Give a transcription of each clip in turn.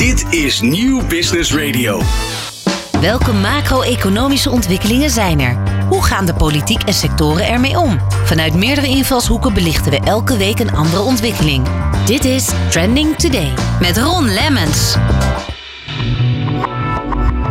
Dit is Nieuw Business Radio. Welke macro-economische ontwikkelingen zijn er? Hoe gaan de politiek en sectoren ermee om? Vanuit meerdere invalshoeken belichten we elke week een andere ontwikkeling. Dit is Trending Today met Ron Lemmens.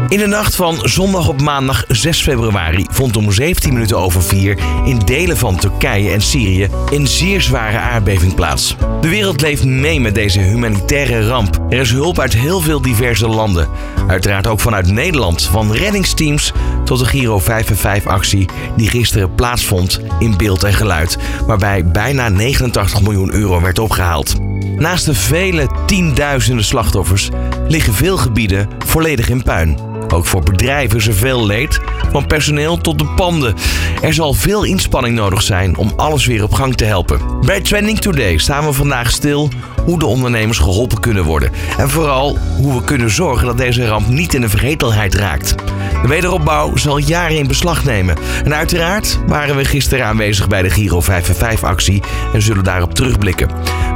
In de nacht van zondag op maandag 6 februari vond om 17 minuten over 4 in delen van Turkije en Syrië een zeer zware aardbeving plaats. De wereld leeft mee met deze humanitaire ramp. Er is hulp uit heel veel diverse landen. Uiteraard ook vanuit Nederland, van reddingsteams tot de Giro 5 en 5 actie die gisteren plaatsvond in beeld en geluid, waarbij bijna 89 miljoen euro werd opgehaald. Naast de vele tienduizenden slachtoffers liggen veel gebieden volledig in puin. Ook voor bedrijven is er veel leed, van personeel tot de panden. Er zal veel inspanning nodig zijn om alles weer op gang te helpen. Bij Trending Today staan we vandaag stil hoe de ondernemers geholpen kunnen worden. En vooral hoe we kunnen zorgen dat deze ramp niet in de vergetelheid raakt. De wederopbouw zal jaren in beslag nemen. En uiteraard waren we gisteren aanwezig bij de Giro 5 actie en zullen daarop terugblikken.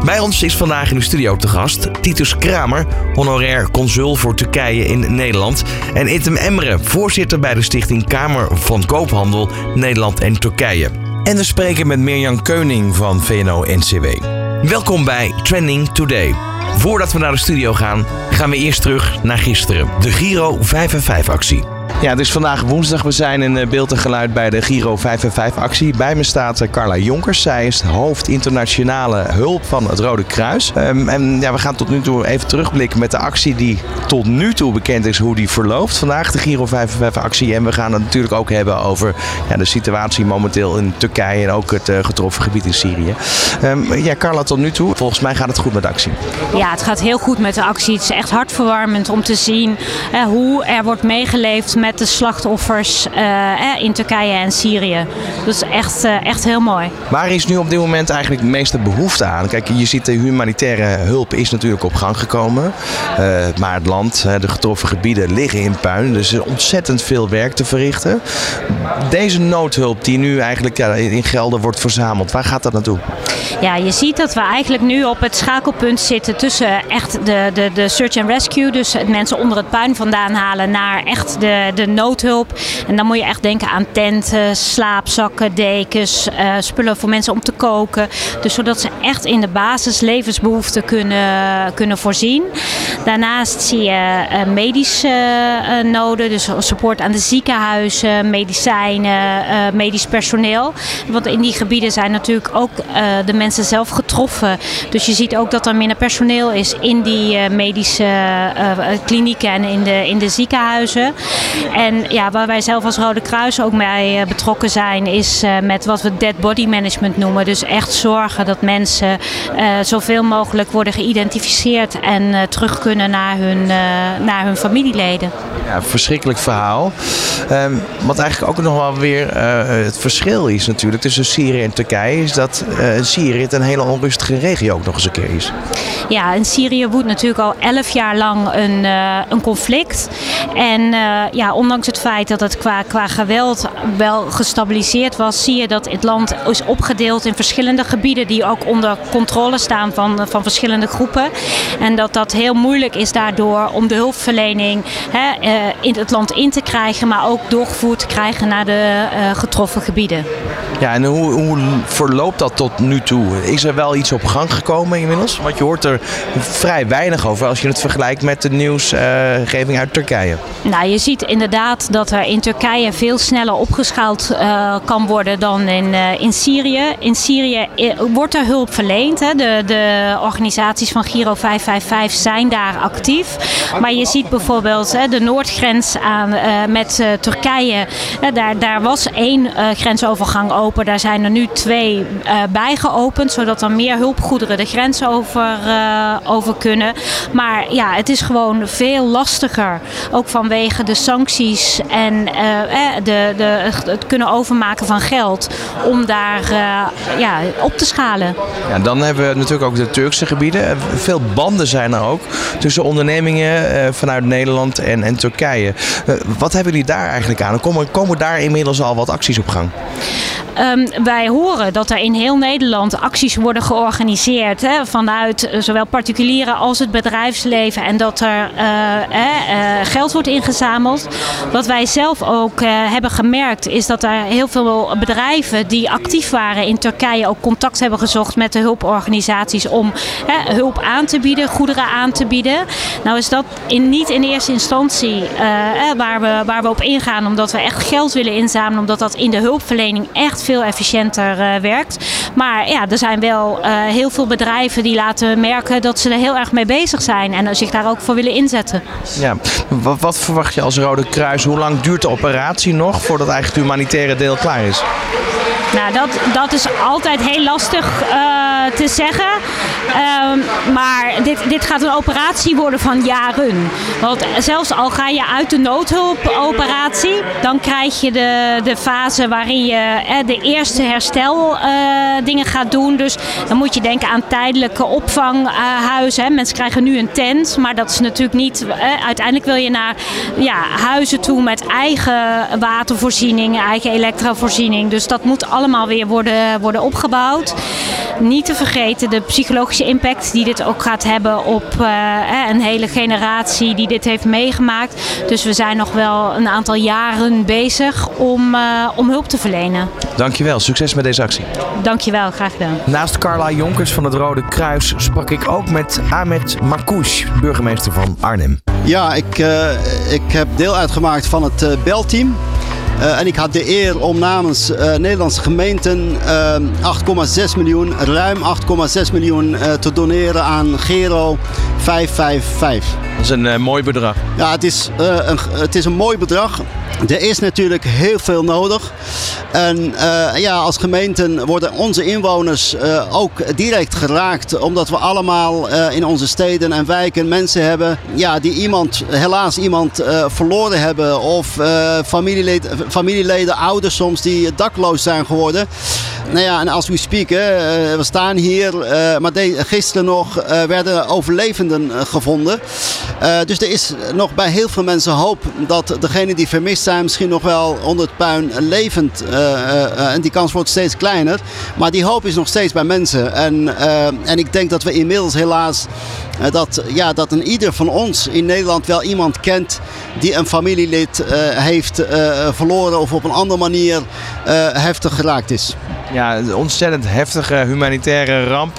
Bij ons is vandaag in de studio te gast Titus Kramer, honorair consul voor Turkije in Nederland. En Item Emre, voorzitter bij de stichting Kamer van Koophandel Nederland en Turkije. En we spreken met Mirjam Keuning van VNO-NCW. Welkom bij Trending Today. Voordat we naar de studio gaan, gaan we eerst terug naar gisteren. De Giro 5 en 5 actie. Ja, het is vandaag woensdag. We zijn in eh, beeld en geluid bij de Giro 5 en 5 actie. Bij me staat eh, Carla Jonkers. Zij is hoofd internationale hulp van het Rode Kruis. Um, en ja, we gaan tot nu toe even terugblikken met de actie die tot nu toe bekend is hoe die verloopt. Vandaag de Giro 5 en 5 actie. En we gaan het natuurlijk ook hebben over ja, de situatie momenteel in Turkije en ook het uh, getroffen gebied in Syrië. Um, ja, Carla, tot nu toe. Volgens mij gaat het goed met de actie. Ja, het gaat heel goed met de actie. Het is echt hartverwarmend om te zien hoe er wordt meegeleefd met de slachtoffers uh, in Turkije en Syrië. Dus echt, uh, echt heel mooi. Waar is nu op dit moment eigenlijk de meeste behoefte aan? Kijk, je ziet de humanitaire hulp is natuurlijk op gang gekomen. Uh, maar het land, de getroffen gebieden liggen in puin. Dus er is ontzettend veel werk te verrichten. Deze noodhulp die nu eigenlijk ja, in Gelder wordt verzameld, waar gaat dat naartoe? Ja, je ziet dat we eigenlijk nu op het schakelpunt zitten tussen echt de, de, de search and rescue. Dus mensen onder het puin vandaan halen naar echt de, de noodhulp. En dan moet je echt denken aan tenten, slaapzakken, dekens, uh, spullen voor mensen om te koken. Dus zodat ze echt in de basis levensbehoeften kunnen, kunnen voorzien. Daarnaast zie je uh, medische uh, noden, dus support aan de ziekenhuizen, medicijnen, medisch personeel. Want in die gebieden zijn natuurlijk ook de mensen zelf getroffen. Dus je ziet ook dat er minder personeel is in die medische klinieken en in de, in de ziekenhuizen. En ja, waar wij zelf als Rode Kruis ook bij betrokken zijn, is met wat we dead body management noemen. Dus echt zorgen dat mensen zoveel mogelijk worden geïdentificeerd en terug kunnen naar hun, uh, naar hun familieleden. Ja, verschrikkelijk verhaal. Um, wat eigenlijk ook nog wel weer het verschil is natuurlijk tussen Syrië en Turkije, is dat Syrië het een hele onrustige regio ook nog eens een keer is. Ja, in Syrië woedt natuurlijk al elf jaar lang een, een conflict. En ja, ondanks het feit dat het qua, qua geweld wel gestabiliseerd was, zie je dat het land is opgedeeld in verschillende gebieden die ook onder controle staan van, van verschillende groepen. En dat dat heel moeilijk is daardoor om de hulpverlening hè, in het land in te krijgen, maar ook doorgevoerd te krijgen naar de uh, getroffen gebieden. Ja, en hoe, hoe verloopt dat tot nu toe? Is er wel iets op gang gekomen inmiddels? Want je hoort er vrij weinig over als je het vergelijkt met de nieuwsgeving uit Turkije. Nou, je ziet inderdaad dat er in Turkije veel sneller opgeschaald uh, kan worden dan in, uh, in Syrië. In Syrië wordt er hulp verleend. Hè. De, de organisaties van Giro 555 zijn daar actief. Maar je ziet bijvoorbeeld hè, de noordgrens aan, met Turkije. daar, daar was één grensovergang open. Daar zijn er nu twee bij geopend, zodat er meer hulpgoederen de grens over, over kunnen. Maar ja, het is gewoon veel lastiger, ook vanwege de sancties en de, de, het kunnen overmaken van geld, om daar ja, op te schalen. Ja, dan hebben we natuurlijk ook de Turkse gebieden. Veel banden zijn er ook tussen ondernemingen vanuit Nederland en, en Turkije. wat hebben jullie daar eigenlijk aan? Komen, komen daar inmiddels al wat acties op gang? ehm, wij horen dat er in heel Nederland acties worden georganiseerd hè, vanuit zowel particulieren als het bedrijfsleven en dat er geld wordt ingezameld. Wat wij zelf ook hebben gemerkt is dat er heel veel bedrijven die actief waren in Turkije ook contact hebben gezocht met de hulporganisaties om hulp aan te bieden, goederen aan te bieden. Nou is dat in, niet in eerste instantie waar, we, waar we op ingaan, omdat we echt geld willen inzamelen, omdat dat in de hulpverlening echt veel efficiënter uh, werkt. Maar ja, er zijn wel uh, heel veel bedrijven die laten merken dat ze er heel erg mee bezig zijn en zich daar ook voor willen inzetten. Ja, wat, wat verwacht je als Rode Kruis? Hoe lang duurt de operatie nog voordat eigenlijk het humanitaire deel klaar is? Nou, dat, dat is altijd heel lastig uh, te zeggen. Um, maar dit, dit gaat een operatie worden van jaren. Want zelfs al ga je uit de noodhulpoperatie, dan krijg je de, de fase waarin je eh, de eerste hersteldingen uh, gaat doen. Dus dan moet je denken aan tijdelijke opvanghuizen. Mensen krijgen nu een tent, maar dat is natuurlijk niet. uiteindelijk wil je naar ja, huizen toe met eigen watervoorziening, eigen elektrovoorziening. Dus dat moet allemaal weer worden, worden opgebouwd. Niet te vergeten de psychologische impact die dit ook gaat hebben op uh, een hele generatie die dit heeft meegemaakt. Dus we zijn nog wel een aantal jaren bezig om, uh, om hulp te verlenen. Dankjewel, succes met deze actie. Dankjewel, graag gedaan. Naast Carla Jonkers van het Rode Kruis sprak ik ook met Ahmed Marcouch, burgemeester van Arnhem. Ja, ik, uh, ik heb deel uitgemaakt van het belteam. Uh, en ik had de eer om namens uh, Nederlandse gemeenten uh, 8,6 miljoen, ruim 8,6 miljoen te doneren aan Gero 555. Dat is een mooi bedrag. Ja, het is, een, het is een mooi bedrag. Er is natuurlijk heel veel nodig. En uh, ja, als gemeenten worden onze inwoners ook direct geraakt. Omdat we allemaal in onze steden en wijken mensen hebben ja, die iemand, helaas iemand verloren hebben. Of familieleden, familieleden, ouders soms die dakloos zijn geworden. Nou ja, en als we speak, we staan hier, maar gisteren nog werden overlevenden gevonden. Dus er is nog bij heel veel mensen hoop dat degenen die vermist zijn misschien nog wel onder het puin levend. Uh, en die kans wordt steeds kleiner. Maar die hoop is nog steeds bij mensen. En, en ik denk dat we inmiddels helaas dat, ja, dat een ieder van ons in Nederland wel iemand kent die een familielid heeft verloren of op een andere manier heftig geraakt is. Ja, een ontzettend heftige humanitaire ramp.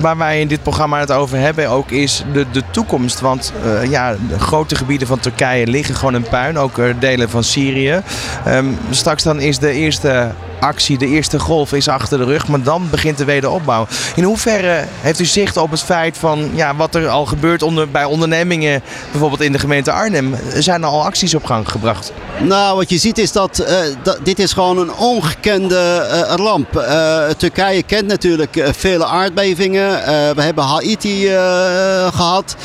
Waar wij in dit programma het over hebben ook is de, de toekomst. Want uh, ja, de grote gebieden van Turkije liggen gewoon in puin. Ook delen van Syrië. Um, straks dan is de eerste actie, de eerste golf is achter de rug. Maar dan begint de wederopbouw. In hoeverre heeft u zicht op het feit van ja, wat er al gebeurt onder, bij ondernemingen, bijvoorbeeld in de gemeente Arnhem? Zijn er al acties op gang gebracht? Nou, wat je ziet is dat, dat dit is gewoon een ongekende uh, ramp. Uh, Turkije kent natuurlijk vele aardbevingen. we hebben Haiti gehad.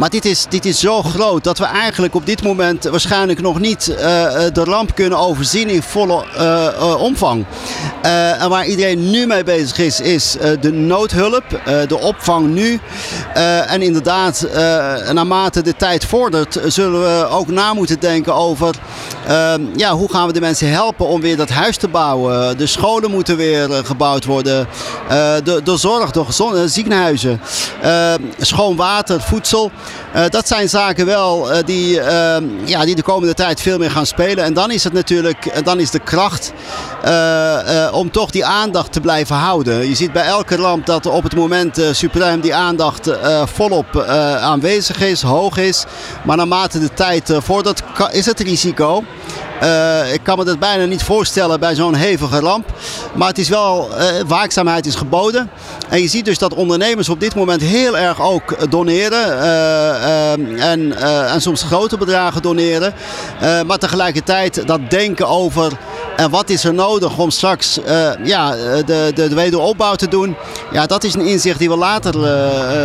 Maar dit is, dit is zo groot dat we eigenlijk op dit moment waarschijnlijk nog niet uh, de ramp kunnen overzien in volle uh, omvang. en waar iedereen nu mee bezig is, is de noodhulp, de opvang nu. en inderdaad, naarmate de tijd vordert, zullen we ook na moeten denken over ja, hoe gaan we de mensen helpen om weer dat huis te bouwen. De scholen moeten weer gebouwd worden. de, de zorg, de gezonde ziekenhuizen, schoon water, voedsel. Uh, dat zijn zaken wel uh, die, uh, ja, die de komende tijd veel meer gaan spelen. En dan is het natuurlijk, dan is de kracht om toch die aandacht te blijven houden. Je ziet bij elke ramp dat op het moment suprem die aandacht volop aanwezig is, hoog is. Maar naarmate de tijd voordat is het risico. Uh, ik kan me dat bijna niet voorstellen bij zo'n hevige ramp. Maar het is wel, uh, waakzaamheid is geboden. En je ziet dus dat ondernemers op dit moment heel erg ook doneren. Uh, en, en soms grote bedragen doneren. maar tegelijkertijd dat denken over en wat is er nodig om straks ja, de, de, de, wederopbouw te doen. Ja, dat is een inzicht die we later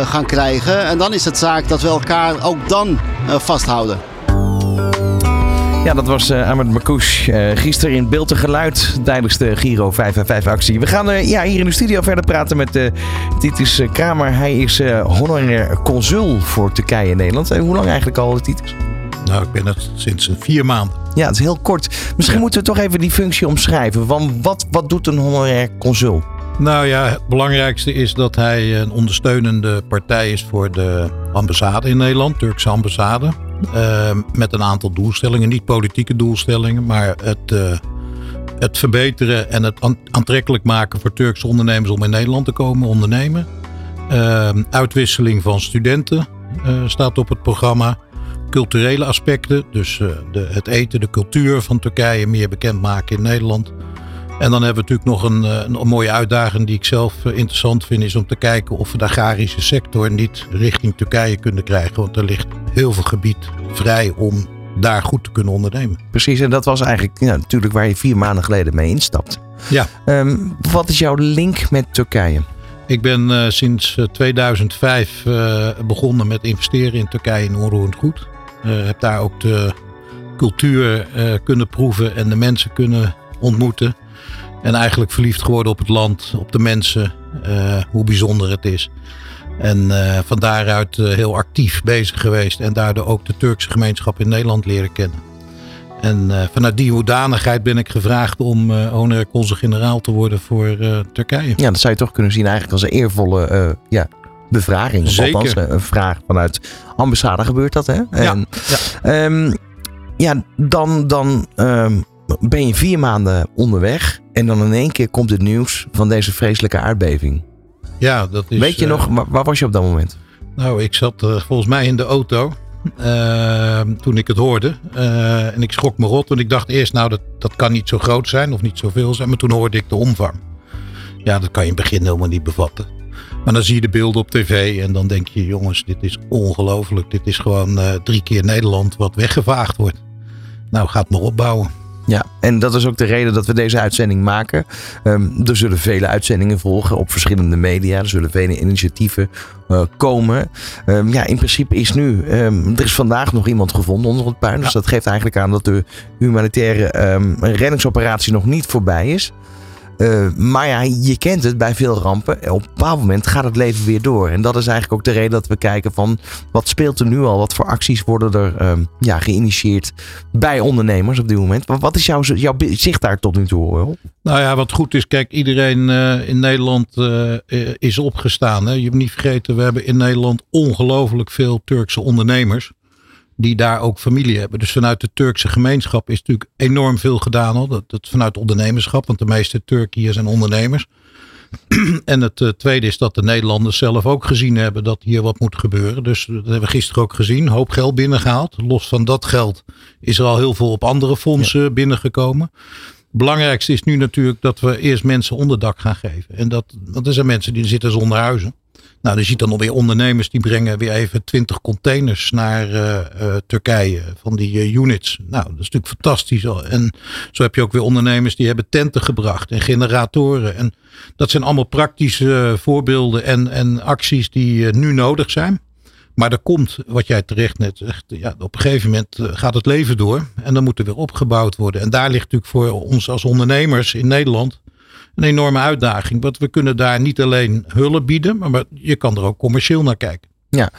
gaan krijgen. En dan is het zaak dat we elkaar ook dan vasthouden. Ja, dat was uh, Ahmed Marcouch. Uh, gisteren in beeld en geluid tijdens de Giro 555 actie. We gaan uh, ja, hier in de studio verder praten met Titus Kramer. Hij is honorair consul voor Turkije en Nederland. hoe lang eigenlijk al, Titus? Nou, ik ben het sinds vier maanden. Ja, het is heel kort. Misschien moeten we toch even die functie omschrijven. Want wat, wat doet een honorair consul? Nou ja, het belangrijkste is dat hij een ondersteunende partij is voor de ambassade in Nederland, Turkse ambassade. Uh, met een aantal doelstellingen, niet politieke doelstellingen, maar het, uh, het verbeteren en het aantrekkelijk maken voor Turkse ondernemers om in Nederland te komen ondernemen. Uh, uitwisseling van studenten uh, staat op het programma. Culturele aspecten, dus de, het eten, de cultuur van Turkije meer bekendmaken in Nederland. En dan hebben we natuurlijk nog een, eh, een mooie uitdaging die ik zelf eh, interessant vind, is om te kijken of we de agrarische sector niet richting Turkije kunnen krijgen. Want er ligt heel veel gebied vrij om daar goed te kunnen ondernemen. Precies, en dat was eigenlijk ja, natuurlijk waar je vier maanden geleden mee instapt. Ja. Um, wat is jouw link met Turkije? Ik ben uh, sinds 2005 uh, begonnen met investeren in Turkije in onroerend goed. Uh, heb daar ook de cultuur kunnen proeven en de mensen kunnen ontmoeten. En eigenlijk verliefd geworden op het land, op de mensen, uh, hoe bijzonder het is. En uh, van daaruit uh, heel actief bezig geweest en daardoor ook de Turkse gemeenschap in Nederland leren kennen. En vanuit die hoedanigheid ben ik gevraagd om uh, honorair consul-generaal te worden voor Turkije. Ja, dat zou je toch kunnen zien eigenlijk als een eervolle ja, bevraging. Zeker. Althans, een vraag vanuit ambassade gebeurt dat, hè? En, ja. Ja, um, ja dan, dan um, ben je vier maanden onderweg en dan in één keer komt het nieuws van deze vreselijke aardbeving. Ja, dat is. Weet je nog, waar, waar, was je op dat moment? Nou, ik zat uh, volgens mij in de auto uh, toen ik het hoorde. Uh, en ik schrok me rot, want ik dacht eerst, nou, dat, dat kan niet zo groot zijn of niet zoveel zijn. Maar toen hoorde ik de omvang. Ja, dat kan je in het begin helemaal niet bevatten. Maar dan zie je de beelden op tv en dan denk je, jongens, dit is ongelooflijk. Dit is gewoon drie keer Nederland wat weggevaagd wordt. Nou, gaat maar opbouwen. Ja, en dat is ook de reden dat we deze uitzending maken. Um, er zullen vele uitzendingen volgen op verschillende media. Er zullen vele initiatieven uh, komen. Um, ja, in principe is nu. Um, er is vandaag nog iemand gevonden onder het puin. Dus ja. dat geeft eigenlijk aan dat de humanitaire reddingsoperatie nog niet voorbij is. Uh, maar ja, je kent het bij veel rampen. Op een bepaald moment gaat het leven weer door. En dat is eigenlijk ook de reden dat we kijken van wat speelt er nu al? Wat voor acties worden er um, ja, geïnitieerd bij ondernemers op dit moment? Wat is jouw, jouw zicht daar tot nu toe? Hoor? Nou ja, wat goed is, kijk, iedereen uh, in Nederland uh, is opgestaan. Hè? Je hebt niet vergeten, we hebben in Nederland ongelooflijk veel Turkse ondernemers die daar ook familie hebben. Dus vanuit de Turkse gemeenschap is natuurlijk enorm veel gedaan al. Dat, dat vanuit ondernemerschap, want de meeste Turken hier zijn ondernemers. en het uh, tweede is dat de Nederlanders zelf ook gezien hebben dat hier wat moet gebeuren. Dus dat hebben we gisteren ook gezien. Hoop geld binnengehaald. Los van dat geld is er al heel veel op andere fondsen ja. binnengekomen. Het belangrijkste is nu natuurlijk dat we eerst mensen onderdak gaan geven. En dat, want er zijn mensen die zitten zonder huizen. Nou, je ziet dan alweer ondernemers die brengen weer even 20 containers naar uh, uh, Turkije van die uh, units. Nou, dat is natuurlijk fantastisch. En zo heb je ook weer ondernemers die hebben tenten gebracht en generatoren. En dat zijn allemaal praktische voorbeelden en, en acties die nu nodig zijn. Maar er komt, wat jij terecht net zegt, ja, op een gegeven moment gaat het leven door. En dan moet er weer opgebouwd worden. En daar ligt natuurlijk voor ons als ondernemers in Nederland een enorme uitdaging. Want we kunnen daar niet alleen hulp bieden, maar je kan er ook commercieel naar kijken. Ja,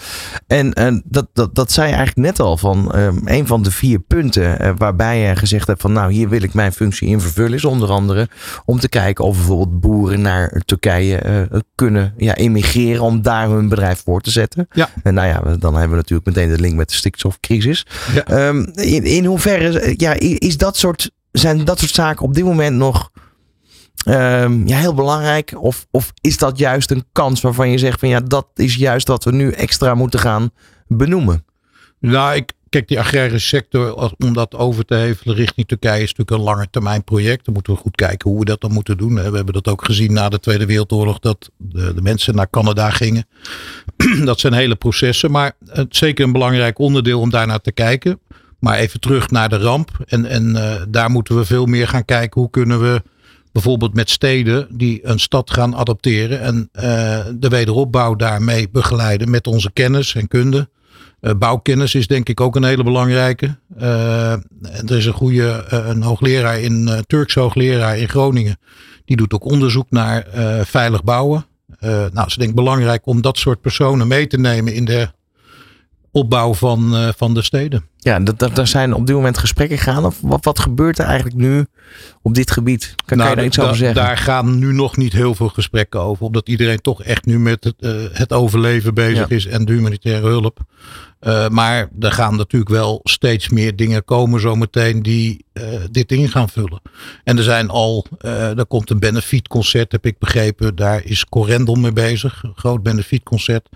en, en dat, dat, dat zei je eigenlijk net al van um, een van de vier punten uh, waarbij je gezegd hebt van nou hier wil ik mijn functie in vervullen is onder andere om te kijken of bijvoorbeeld boeren naar Turkije uh, kunnen ja, emigreren om daar hun bedrijf voor te zetten. Ja. En nou ja, dan hebben we natuurlijk meteen de link met de stikstofcrisis. Ja. Um, in, in hoeverre ja, is dat soort, zijn dat soort zaken op dit moment nog Um, ja, heel belangrijk? Of, of is dat juist een kans waarvan je zegt van ja, dat is juist wat we nu extra moeten gaan benoemen? Nou, ik, kijk, die agrarische sector, om dat over te hevelen richting Turkije, is natuurlijk een lange termijn project. Dan moeten we goed kijken hoe we dat dan moeten doen. We hebben dat ook gezien na de Tweede Wereldoorlog, dat de, de mensen naar Canada gingen. dat zijn hele processen, maar het is zeker een belangrijk onderdeel om daarnaar te kijken. Maar even terug naar de ramp. En, en uh, daar moeten we veel meer gaan kijken. Hoe kunnen we bijvoorbeeld met steden die een stad gaan adapteren en uh, de wederopbouw daarmee begeleiden met onze kennis en kunde. Uh, bouwkennis is denk ik ook een hele belangrijke. Uh, er is een goede hoogleraar in Turks hoogleraar in Groningen. Die doet ook onderzoek naar veilig bouwen. nou, het is denk ik belangrijk om dat soort personen mee te nemen in de opbouw van, van de steden. Ja, dat, daar zijn op dit moment gesprekken gaan. Of wat, wat gebeurt er eigenlijk nu op dit gebied? Kan, nou, je daar iets over zeggen? Daar gaan nu nog niet heel veel gesprekken over. Omdat iedereen toch echt nu met het, uh, het overleven bezig is en de humanitaire hulp. Uh, maar er gaan natuurlijk wel steeds meer dingen komen zometeen die uh, dit in gaan vullen. En er zijn al, er komt een benefietconcert heb ik begrepen. Daar is Corendel mee bezig. Een groot benefietconcert.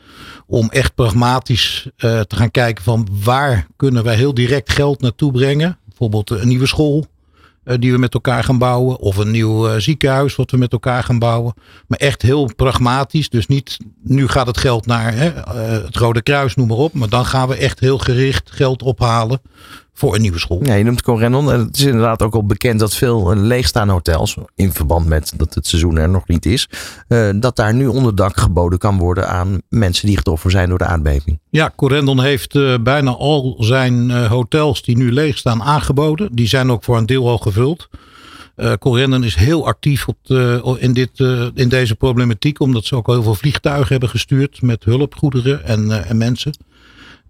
Om echt pragmatisch te gaan kijken van waar kunnen wij heel direct geld naartoe brengen. Bijvoorbeeld een nieuwe school uh, die we met elkaar gaan bouwen. Of een nieuw uh, ziekenhuis wat we met elkaar gaan bouwen. Maar echt heel pragmatisch. Dus niet nu gaat het geld naar hè, het Rode Kruis, noem maar op. Maar dan gaan we echt heel gericht geld ophalen voor een nieuwe school. Ja, je noemt Corendon. En het is inderdaad ook al bekend dat veel leegstaande hotels, in verband met dat het seizoen er nog niet is, uh, dat daar nu onderdak geboden kan worden aan mensen die getroffen zijn door de aardbeving. Ja, Corendon heeft uh, bijna al zijn uh, hotels die nu leeg staan aangeboden. Die zijn ook voor een deel al gevuld. Uh, Corendon is heel actief op de, in, dit, uh, in deze problematiek, omdat ze ook heel veel vliegtuigen hebben gestuurd met hulpgoederen en, uh, en mensen.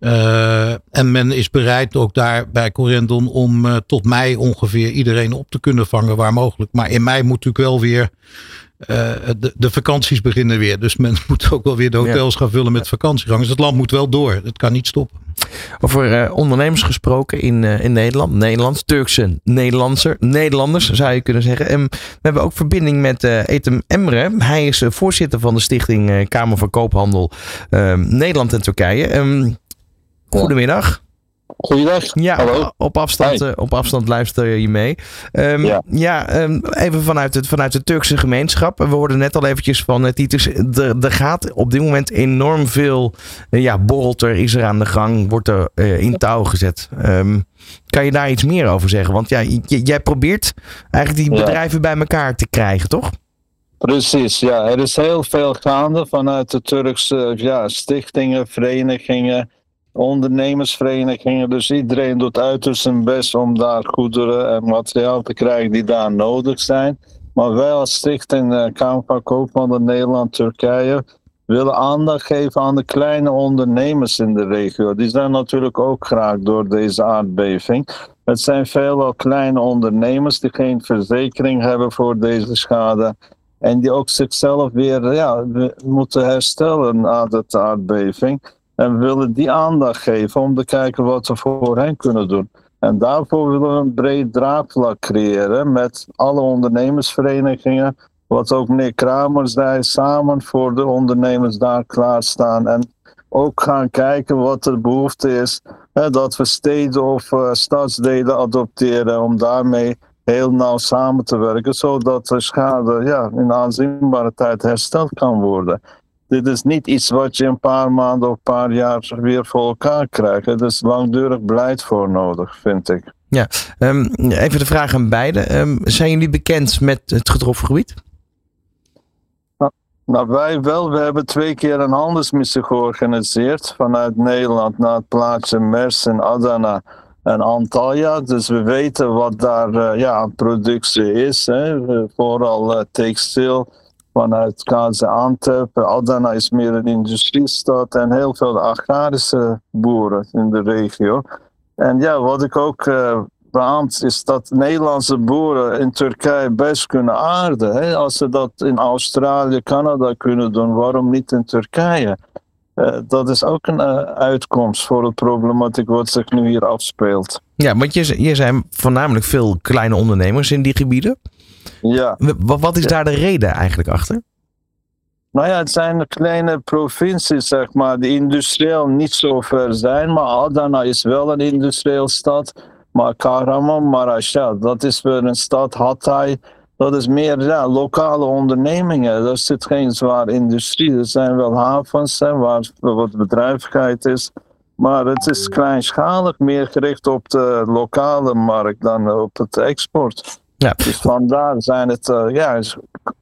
Uh, en men is bereid ook daar bij Corendon om uh, tot mei ongeveer iedereen op te kunnen vangen waar mogelijk. Maar in mei moet natuurlijk wel weer uh, de, de, vakanties beginnen weer. Dus men moet ook wel weer de hotels ja. gaan vullen met vakantiegangers. Het land moet wel door. Het kan niet stoppen. Over ondernemers gesproken in, in Nederland. Nederlands, Turkse Nederlandser, Nederlanders zou je kunnen zeggen. En we hebben ook verbinding met Etem Emre. Hij is voorzitter van de stichting Kamer van Koophandel Nederland en Turkije. Um, Goedemiddag. Goeiedag. Ja, Hallo. Op, afstand, uh, op afstand luister je mee. Um, ja, ja um, even vanuit, het, vanuit de Turkse gemeenschap. We hoorden net al eventjes van uh, Titus. Er, er gaat op dit moment enorm veel. Uh, ja, borrelt er, is er aan de gang, wordt er in touw gezet. Um, kan je daar iets meer over zeggen? Want ja, jij probeert eigenlijk die bedrijven ja. bij elkaar te krijgen, toch? Precies, ja. Er is heel veel gaande vanuit de Turkse ja, stichtingen, verenigingen ondernemersverenigingen. Dus iedereen doet uiterst zijn best om daar goederen en materiaal te krijgen die daar nodig zijn. Maar wij als stichting uh, Kamer van Koophandel Nederland-Turkije willen aandacht geven aan de kleine ondernemers in de regio. Die zijn natuurlijk ook graag door deze aardbeving. Het zijn veelal kleine ondernemers die geen verzekering hebben voor deze schade. En die ook zichzelf weer ja, moeten herstellen na de aardbeving. En we willen die aandacht geven om te kijken wat we voor hen kunnen doen. En daarvoor willen we een breed draagvlak creëren met alle ondernemersverenigingen. Wat ook meneer Kramer zei, samen voor de ondernemers daar klaarstaan. En ook gaan kijken wat de behoefte is. Hè, dat we steden of uh, stadsdelen adopteren om daarmee heel nauw samen te werken. Zodat de schade ja, in aanzienbare tijd hersteld kan worden dit is niet iets wat je een paar maanden of een paar jaar weer voor elkaar krijgt. Er is langdurig beleid voor nodig, vind ik. Ja, um, even de vraag aan beide. Um, zijn jullie bekend met het getroffen gebied? Nou, nou, wij wel. We hebben twee keer een handelsmissie georganiseerd vanuit Nederland naar het plaatsje Mers in Adana en Antalya. Dus we weten wat daar uh, ja, productie is. Hè. Vooral uh, textiel vanuit KZ Antwerpen. Adana is meer een industriestad en heel veel agrarische boeren in de regio. En ja, wat ik ook uh, is dat Nederlandse boeren in Turkije best kunnen aarden. Als ze dat in Australië, Canada kunnen doen, waarom niet in Turkije? Uh, dat is ook een uh, uitkomst voor de problematiek wat zich nu hier afspeelt. Ja, want je, je zijn voornamelijk veel kleine ondernemers in die gebieden. Ja. Wat is daar de reden eigenlijk achter? Nou ja, het zijn kleine provincies, zeg maar, die industrieel niet zo ver zijn. Maar Adana is wel een industrieel stad. Maar Kahramanmaraş, ja, dat is weer een stad. Hatay, dat is meer ja, lokale ondernemingen. Er zit geen zware industrie. Er zijn wel havens hè, waar wat bedrijvigheid is. Maar het is kleinschalig, meer gericht op de lokale markt dan op het export. Ja. Dus vandaar zijn het uh, ja,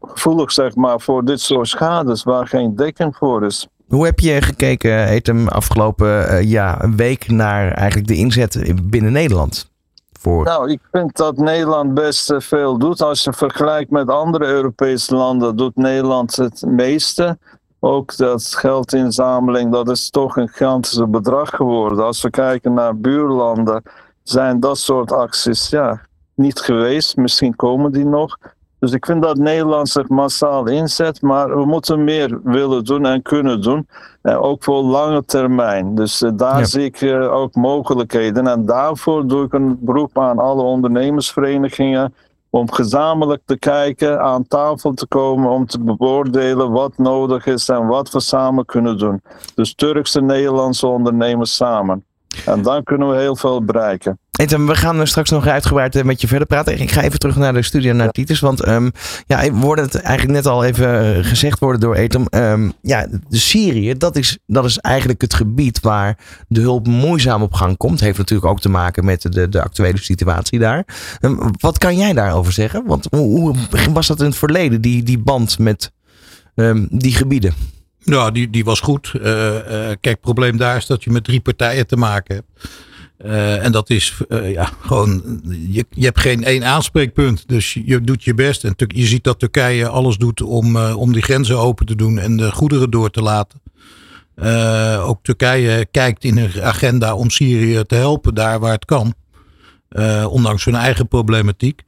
gevoelig zeg maar, voor dit soort schades waar geen dekking voor is. Hoe heb je gekeken, Etem, afgelopen uh, ja, een week naar eigenlijk de inzet binnen Nederland? Voor... Nou, ik vind dat Nederland best veel doet. Als je vergelijkt met andere Europese landen, doet Nederland het meeste. ook dat geldinzameling, dat is toch een gigantische bedrag geworden. Als we kijken naar buurlanden, zijn dat soort acties ja, niet geweest. Misschien komen die nog. Dus ik vind dat Nederland zich massaal inzet, maar we moeten meer willen doen en kunnen doen. En ook voor lange termijn. Dus eh, daar zie ik uh, ook mogelijkheden. En daarvoor doe ik een beroep aan alle ondernemersverenigingen om gezamenlijk te kijken, aan tafel te komen, om te beoordelen wat nodig is en wat we samen kunnen doen. Dus Turkse en Nederlandse ondernemers samen. En dan kunnen we heel veel bereiken. Ethan, we gaan straks nog uitgebreid eh, met je verder praten. Ik ga even terug naar de studio, naar Titus. Want um, ja, wordt het eigenlijk net al even eh, gezegd worden door Ethan. Um, ja, de Syrië, dat is, dat is eigenlijk het gebied waar de hulp moeizaam op gang komt. Heeft natuurlijk ook te maken met de, de actuele situatie daar. Um, wat kan jij daarover zeggen? Want hoe, hoe was dat in het verleden, die, die band met die gebieden? Ja, die, die was goed. Uh, uh, kijk, het probleem daar is dat je met drie partijen te maken hebt. Uh, en dat is ja, gewoon, je, je hebt geen één aanspreekpunt. Dus je doet je best. En je ziet dat Turkije alles doet om, om die grenzen open te doen en de goederen door te laten. ook Turkije kijkt in hun agenda om Syrië te helpen daar waar het kan. ondanks hun eigen problematiek.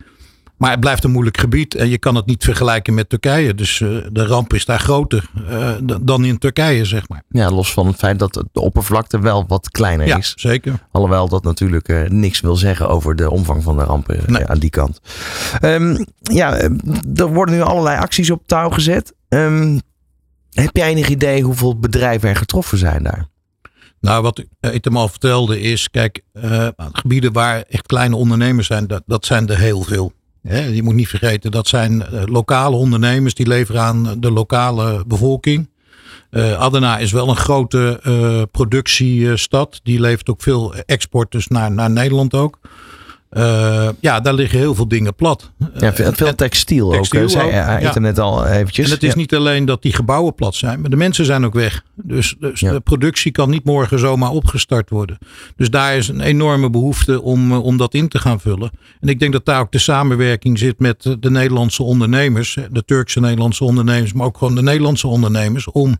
Maar het blijft een moeilijk gebied en je kan het niet vergelijken met Turkije. Dus uh, de ramp is daar groter uh, dan in Turkije, zeg maar. Ja, los van het feit dat de oppervlakte wel wat kleiner ja, is. zeker. Alhoewel dat natuurlijk uh, niks wil zeggen over de omvang van de rampen nee. aan die kant. Um, ja, er worden nu allerlei acties op touw gezet. Um, heb jij enig idee hoeveel bedrijven er getroffen zijn daar? Nou, wat ik hem al vertelde is, kijk, gebieden waar echt kleine ondernemers zijn, dat, dat zijn er heel veel je moet niet vergeten, dat zijn eh, lokale ondernemers die leveren aan de lokale bevolking. Uh, Adena is wel een grote uh, productiestad. Die levert ook veel export dus naar, naar Nederland ook. Uh, ja, daar liggen heel veel dingen plat. Ja, veel, veel textiel, textiel, ook. Zei ja, internet al eventjes. En het is ja. niet alleen dat die gebouwen plat zijn, maar de mensen zijn ook weg. Dus, dus ja. de productie kan niet morgen zomaar opgestart worden. Dus daar is een enorme behoefte om, om dat in te gaan vullen. En ik denk dat daar ook de samenwerking zit met de Nederlandse ondernemers. De Turkse Nederlandse ondernemers, maar ook gewoon de Nederlandse ondernemers. Om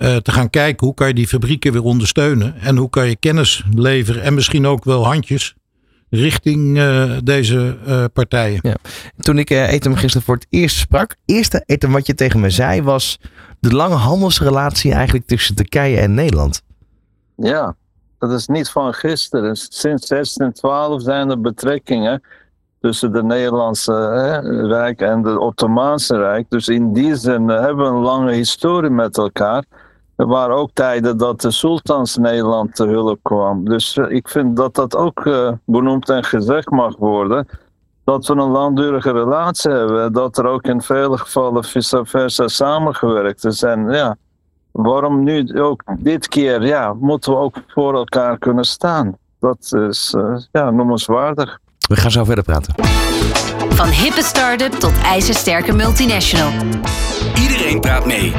uh, te gaan kijken hoe kan je die fabrieken weer ondersteunen. En hoe kan je kennis leveren en misschien ook wel handjes richting uh, deze uh, partijen. Ja. Toen ik uh, Etem gisteren voor het eerst sprak, eerste Etem wat je tegen me zei was de lange handelsrelatie eigenlijk tussen Turkije en Nederland. Ja, dat is niet van gisteren. Sinds 1612 zijn er betrekkingen tussen de Nederlandse Rijk en de Ottomaanse Rijk. Dus in die zin hebben we een lange historie met elkaar. Er waren ook tijden dat de sultans Nederland te hulp kwam. Dus uh, ik vind dat dat ook uh, benoemd en gezegd mag worden. Dat we een langdurige relatie hebben. Dat er ook in vele gevallen vice versa samengewerkt is. En ja, waarom nu ook dit keer? Ja, moeten we ook voor elkaar kunnen staan. Dat is uh, ja, noemenswaardig. We gaan zo verder praten. Van hippe start-up tot ijzersterke multinational. Iedereen praat mee.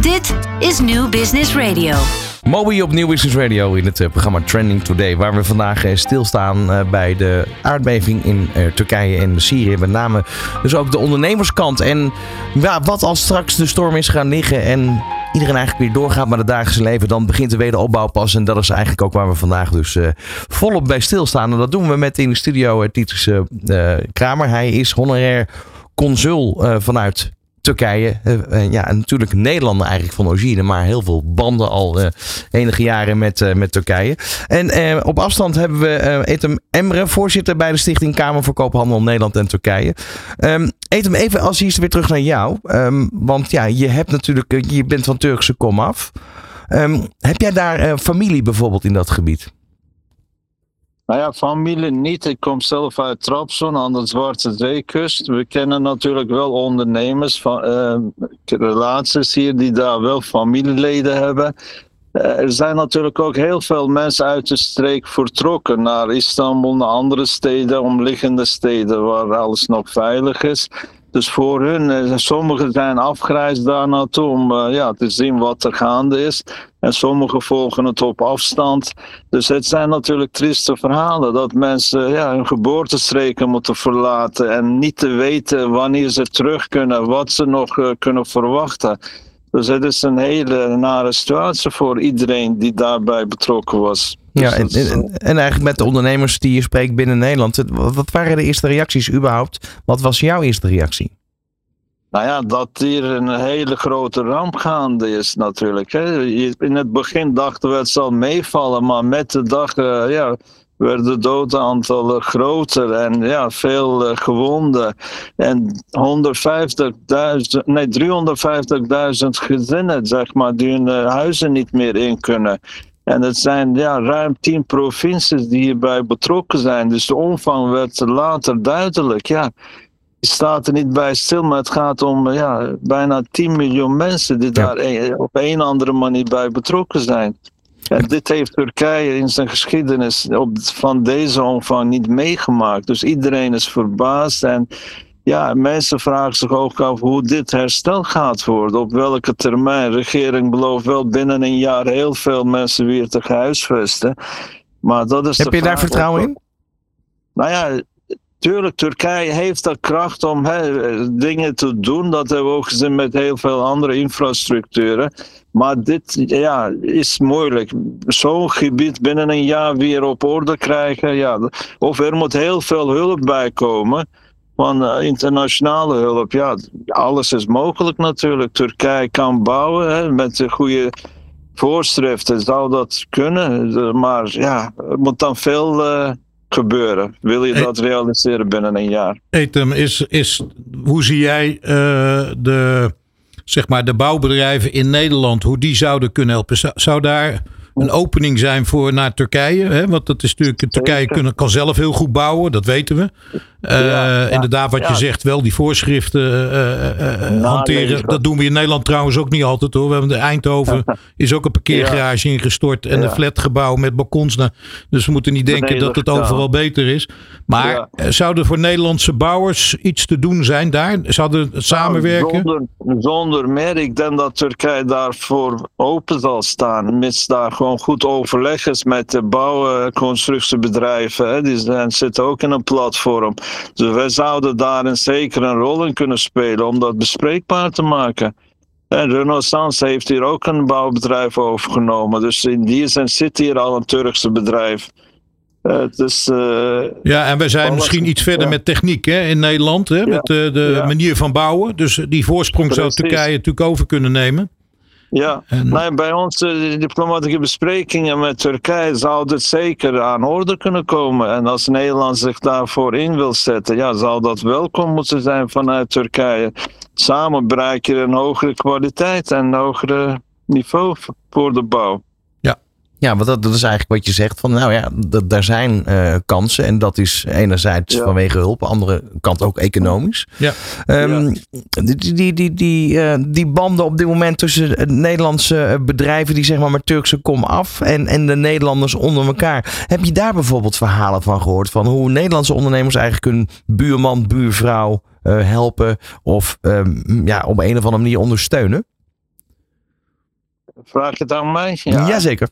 Dit is New Business Radio. Moby op New Business Radio in het uh, programma Trending Today. Waar we vandaag uh, stilstaan uh, bij de aardbeving in Turkije en Syrië. Met name dus ook de ondernemerskant. En ja, wat als straks de storm is gaan liggen en iedereen eigenlijk weer doorgaat met het dagelijkse leven. Dan begint de wederopbouw pas. En dat is eigenlijk ook waar we vandaag dus volop bij stilstaan. En dat doen we met in de studio Titus Kramer. Hij is honorair consul vanuit Turkije. Uh, ja, en natuurlijk Nederlander eigenlijk van origine, maar heel veel banden al uh, enige jaren met, met Turkije. En op afstand hebben we Etem Emre, voorzitter bij de Stichting Kamer voor Koophandel Nederland en Turkije. Um, Etem, even als eerste weer terug naar jou. Um, want ja, je hebt natuurlijk, je bent van Turkse komaf. Um, heb jij daar familie bijvoorbeeld in dat gebied? Nou ja, familie niet. Ik kom zelf uit Trabzon aan de Zwarte Zeekust. We kennen natuurlijk wel ondernemers, van, uh, relaties hier die daar wel familieleden hebben. Uh, er zijn natuurlijk ook heel veel mensen uit de streek vertrokken naar Istanbul, naar andere steden, omliggende steden waar alles nog veilig is. Dus voor hun, eh, sommigen zijn afgereisd daar naartoe om uh, ja, te zien wat er gaande is. En sommigen volgen het op afstand. Dus het zijn natuurlijk trieste verhalen dat mensen ja, hun geboortestreken moeten verlaten en niet te weten wanneer ze terug kunnen, wat ze nog uh, kunnen verwachten. Dus het is een hele nare situatie voor iedereen die daarbij betrokken was. Ja, Dus en, en, en eigenlijk met de ondernemers die je spreekt binnen Nederland. Wat waren de eerste reacties überhaupt? Wat was jouw eerste reactie? Nou ja, dat hier een hele grote ramp gaande is natuurlijk. Hè. In het begin dachten we het zal meevallen, maar met de dag eh, ja, werden de doodaantallen groter en ja, veel eh, gewonden. En 150.000, nee 350.000 gezinnen, zeg maar, die hun eh, huizen niet meer in kunnen. En het zijn ja, ruim 10 provincies die hierbij betrokken zijn. Dus de omvang werd later duidelijk. Ja, je staat er niet bij stil, maar het gaat om ja, bijna 10 miljoen mensen die Ja. daar een- op een andere manier bij betrokken zijn. En dit heeft Turkije in zijn geschiedenis op, van deze omvang niet meegemaakt. Dus iedereen is verbaasd en ja, mensen vragen zich ook af hoe dit herstel gaat worden. Op welke termijn. De regering belooft wel binnen een jaar heel veel mensen weer te huisvesten. Maar dat is Heb je daar vertrouwen in? nou ja, tuurlijk, Turkije heeft de kracht om dingen te doen. Dat hebben we ook gezien met heel veel andere infrastructuren. Maar dit ja, is moeilijk. Zo'n gebied binnen een jaar weer op orde krijgen. Ja, of er moet heel veel hulp bij komen. Van eh, internationale hulp. Ja, alles is mogelijk natuurlijk. Turkije kan bouwen met de goede voorschriften. Zou dat kunnen. Maar ja, er moet dan veel eh, gebeuren. Wil je dat realiseren binnen een jaar? Etem, is, is, hoe zie jij eh, de, zeg maar de bouwbedrijven in Nederland, hoe die zouden kunnen helpen? Zou, daar een opening zijn voor naar Turkije? Hè? Want dat is natuurlijk, Turkije kunnen, kan zelf heel goed bouwen, dat weten we. Eh, Ja, inderdaad, wat je zegt, wel die voorschriften eh, eh, eh, hanteren. Dat doen we in Nederland trouwens ook niet altijd hoor. We hebben de Eindhoven, is ook een parkeergarage ingestort en een flatgebouw met balkons. Nou, Dus we moeten niet denken dat het overal beter is. Maar zouden voor Nederlandse bouwers iets te doen zijn daar? Zouden samenwerken? Nou, Zonder, zonder meer. Ik denk dat Turkije daarvoor open zal staan. Mits daar gewoon goed overleg is met de bouwconstructiebedrijven. Die zijn, zitten ook in een platform. Dus wij zouden daarin zeker een rol in kunnen spelen om dat bespreekbaar te maken. En Renaissance heeft hier ook een bouwbedrijf overgenomen. Dus in die zin zit hier al een Turkse bedrijf. Eh, het is, eh, Ja, en wij zijn Alles- misschien iets verder ja. met techniek hè, in Nederland. Hè, met de, de ja. manier van bouwen. Dus die voorsprong zou. Turkije natuurlijk over kunnen nemen. Ja, En- nee, bij onze diplomatieke besprekingen met Turkije zou dit zeker aan orde kunnen komen. En als Nederland zich daarvoor in wil zetten, ja, zou dat welkom moeten zijn vanuit Turkije. Samen bereik je een hogere kwaliteit en een hogere niveau voor de bouw. Ja, want dat, dat is eigenlijk wat je zegt. Van, nou ja, daar zijn eh, kansen. En dat is enerzijds Ja. vanwege hulp. Andere kant ook economisch. Ja. Ehm, Die, die, die, die, eh, die banden op dit moment tussen Nederlandse eh, bedrijven. Die zeg maar met Turkse kom af. En, en de Nederlanders onder elkaar. Heb je daar bijvoorbeeld verhalen van gehoord? Van hoe Nederlandse ondernemers eigenlijk hun buurman, buurvrouw eh, helpen. Of ehm, ja, op een of andere manier ondersteunen? Vraag je het aan mij? Jazeker.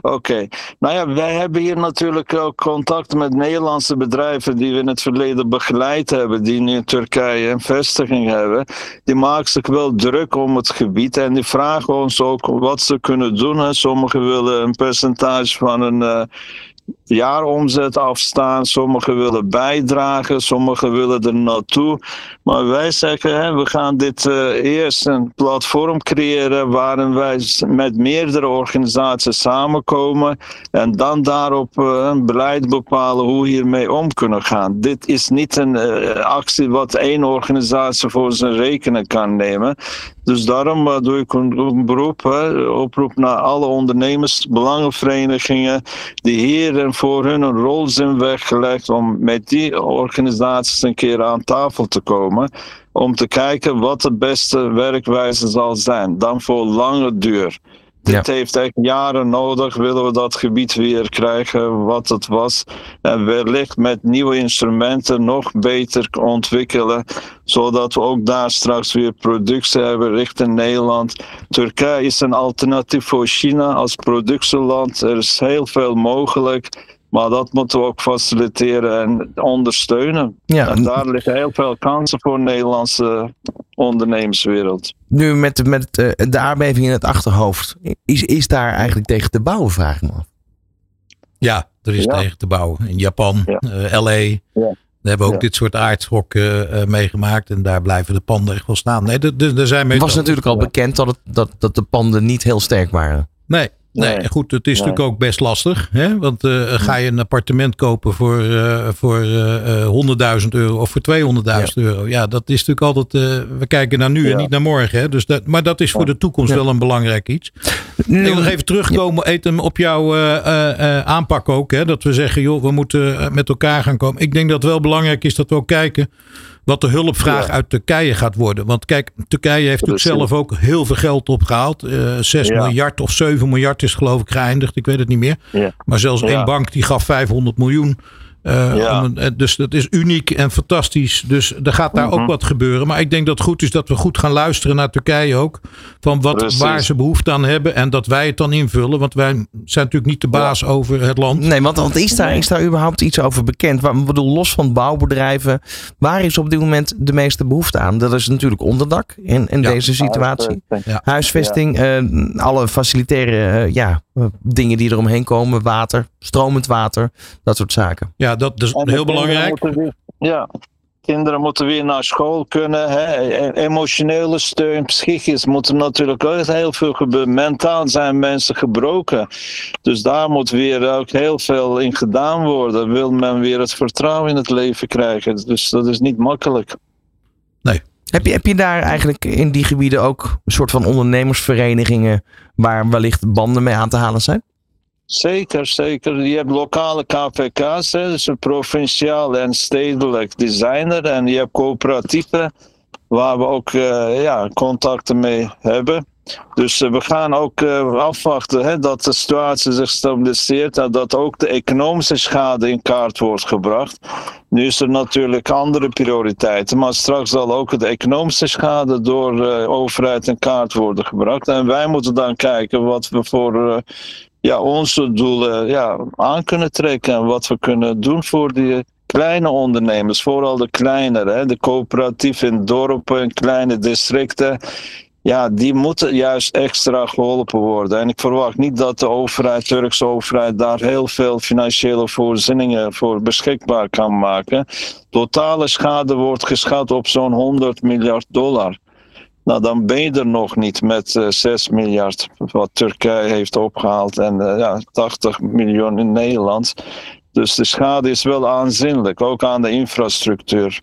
Oké. Nou ja, wij hebben hier natuurlijk ook contact met Nederlandse bedrijven die we in het verleden begeleid hebben, die nu in Turkije een vestiging hebben. Die maken zich wel druk om het gebied en die vragen ons ook wat ze kunnen doen. Sommigen willen een percentage van een eh, jaaromzet afstaan, sommigen willen bijdragen, sommigen willen er naartoe. Maar wij zeggen, we gaan dit eh, eerst een platform creëren waarin wij met meerdere organisaties samenkomen en dan daarop eh, een beleid bepalen hoe hiermee om kunnen gaan. Dit is niet een eh, actie wat één organisatie voor zijn rekening kan nemen. Dus daarom doe ik een, een beroep, hè, oproep naar alle ondernemers, belangenverenigingen, die hier en voor hun een rol zijn weggelegd om met die organisaties een keer aan tafel te komen. Om te kijken wat de beste werkwijze zal zijn. Dan voor lange duur. Dit heeft echt jaren nodig, willen we dat gebied weer krijgen wat het was. En wellicht met nieuwe instrumenten nog beter ontwikkelen, zodat we ook daar straks weer productie hebben richting Nederland. Turkije is een alternatief voor China als productieland. Er is heel veel mogelijk. Maar dat moeten we ook faciliteren en ondersteunen. Ja. En daar liggen heel veel kansen voor de Nederlandse ondernemerswereld. Nu met, met eh, de aardbeving in het achterhoofd, is, is daar eigenlijk tegen te bouwen, vraag ik me af. Ja, er is Ja. tegen te bouwen. In Japan, Ja. eh, LA. Ja. We hebben ook Ja. dit soort aardschokken eh, meegemaakt. En daar blijven de panden echt wel staan. Nee, er- zijn Het was natuurlijk al bekend dat, het, dat, dat de panden niet heel sterk waren. Nee, nee. Nee. goed, het is Nee. natuurlijk ook best lastig. Hè? Want eh, ga je een appartement kopen voor, eh, voor eh, eh, 100.000 euro of voor 200.000 euro? Ja, dat is natuurlijk altijd. we kijken naar nu en niet naar morgen. Hè? Dus dat, maar dat is voor de toekomst wel een belangrijk iets. Ik wil nog even terugkomen, Eten, op jouw aanpak ook. Hè? Dat we zeggen, joh, we moeten met elkaar gaan komen. Ik denk dat het wel belangrijk is dat we ook kijken wat de hulpvraag Ja. uit Turkije gaat worden. Want kijk, Turkije heeft natuurlijk zelf ook heel veel geld opgehaald. Eh 6 Ja. miljard of 7 miljard is geloof ik geëindigd. Ik weet het niet meer. Ja. Maar zelfs één bank die gaf 500 miljoen. Eh, Ja. om een- eh, dus dat is uniek en fantastisch. Dus er gaat daar Mhm. ook wat gebeuren. Maar ik denk dat het goed is dat we goed gaan luisteren naar Turkije ook. Van wat, Precies. waar ze behoefte aan hebben. En dat wij het dan invullen. Want wij zijn natuurlijk niet de baas over het land. Nee, want, want is, daar, is daar überhaupt iets over bekend? Waar, ik bedoel, los van bouwbedrijven, waar is op dit moment de meeste behoefte aan? Dat is natuurlijk onderdak in, in Ja. deze situatie. Ja. Huisvesting, eh, alle facilitaire ja, dingen die eromheen komen, water, stromend water, dat soort zaken. Ja, dat is En heel belangrijk. weer- ja, kinderen moeten weer naar school kunnen. Hè. E- Emotionele steun, psychisch moet er natuurlijk ook heel veel gebeuren. Mentaal zijn mensen gebroken. Dus daar moet weer ook heel veel in gedaan worden. Wil men weer het vertrouwen in het leven krijgen. Dus dat is niet makkelijk. Heb je, heb je daar eigenlijk in die gebieden ook een soort van ondernemersverenigingen waar wellicht banden mee aan te halen zijn? Zeker, zeker. Je hebt lokale KVK's, dus provinciaal en stedelijk designer. En je hebt coöperatieven waar we ook eh, ja, contacten mee hebben. Dus eh, we gaan ook eh, afwachten hè, dat de situatie zich stabiliseert en dat ook de economische schade in kaart wordt gebracht. Nu is er natuurlijk andere prioriteiten, maar straks zal ook de economische schade door de overheid in kaart worden gebracht. En wij moeten dan kijken wat we voor ja, onze doelen ja, aan kunnen trekken en wat we kunnen doen voor die kleine ondernemers, vooral de kleinere, de coöperatieven in dorpen en kleine districten. Ja, die moeten juist extra geholpen worden. En ik verwacht niet dat de overheid, Turkse overheid, daar heel veel financiële voorzieningen voor beschikbaar kan maken. Totale schade wordt geschat op zo'n 100 miljard dollar. Nou, dan ben je er nog niet met eh 6 miljard, wat Turkije heeft opgehaald, en eh, ja, 80 miljoen in Nederland. Dus de schade is wel aanzienlijk, ook aan de infrastructuur.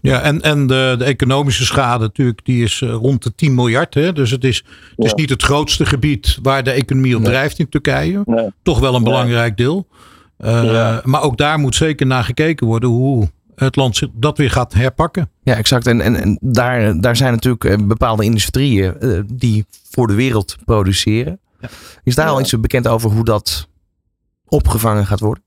Ja, en, en de, de economische schade natuurlijk, die is eh, rond de 10 miljard. Hè? Dus het is, het is Ja. niet het grootste gebied waar de economie op Nee. drijft in Turkije. Nee. Toch wel een Nee. belangrijk deel. Eh, Ja. Maar ook daar moet zeker naar gekeken worden hoe het land zich dat weer gaat herpakken. Ja, exact. En, en, en daar, daar zijn natuurlijk eh, bepaalde industrieën eh, die voor de wereld produceren. Is daar al Ja. iets bekend over hoe dat opgevangen gaat worden?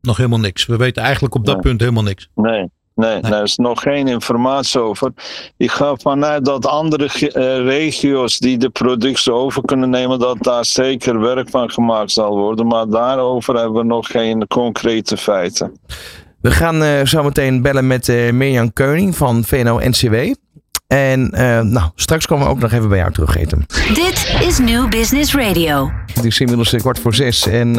Nog helemaal niks. We weten eigenlijk op dat Nee. punt helemaal niks. Nee, nee, nee, er is nog geen informatie over. Ik ga vanuit dat andere eh, regio's die de productie over kunnen nemen, dat daar zeker werk van gemaakt zal worden. Maar daarover hebben we nog geen concrete feiten. We gaan eh, zo meteen bellen met eh Mirjam Keuning van VNO-NCW. En eh, nou, straks komen we ook nog even bij jou terug eten. Dit is New Business Radio. Het is inmiddels kwart voor zes. En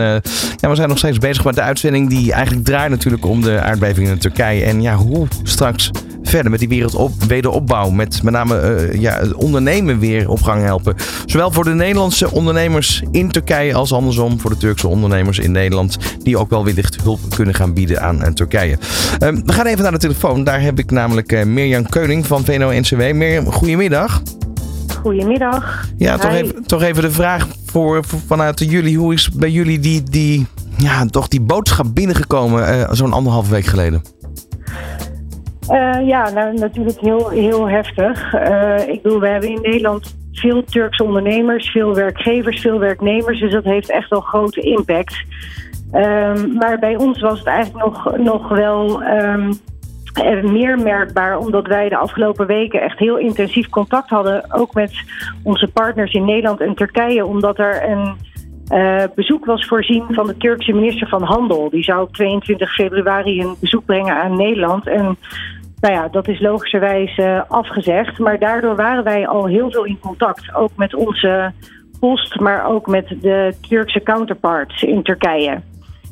ja, we zijn nog steeds bezig met de uitzending die eigenlijk draait natuurlijk om de aardbeving in Turkije. En ja, hoe straks verder met die wereld op, wederopbouw. Met met name eh, ja, het ondernemen weer op gang helpen. Zowel voor de Nederlandse ondernemers in Turkije als andersom voor de Turkse ondernemers in Nederland. Die ook wel wellicht hulp kunnen gaan bieden aan eh, Turkije. Ehm, we gaan even naar de telefoon. Daar heb ik namelijk eh Mirjam Keuning van VNO-NCW. Mirjam, goedemiddag. Goedemiddag. Ja, toch even, toch even de vraag voor, voor- vanuit jullie. Hoe is bij jullie die, die, ja, toch die boodschap binnengekomen eh, zo'n anderhalve week geleden? Eh, ja, nou, natuurlijk heel, heel heftig. Eh, ik bedoel, we hebben in Nederland veel Turkse ondernemers, veel werkgevers, veel werknemers. Dus dat heeft echt wel grote impact. Ehm, maar bij ons was het eigenlijk nog, nog wel ehm, eh, meer merkbaar, omdat wij de afgelopen weken echt heel intensief contact hadden, ook met onze partners in Nederland en Turkije, omdat er een Uh, bezoek was voorzien van de Turkse minister van Handel. Die zou op 22 februari een bezoek brengen aan Nederland. En nou ja, dat is logischerwijs uh, afgezegd. Maar daardoor waren wij al heel veel in contact. Ook met onze post, maar ook met de Turkse counterparts in Turkije.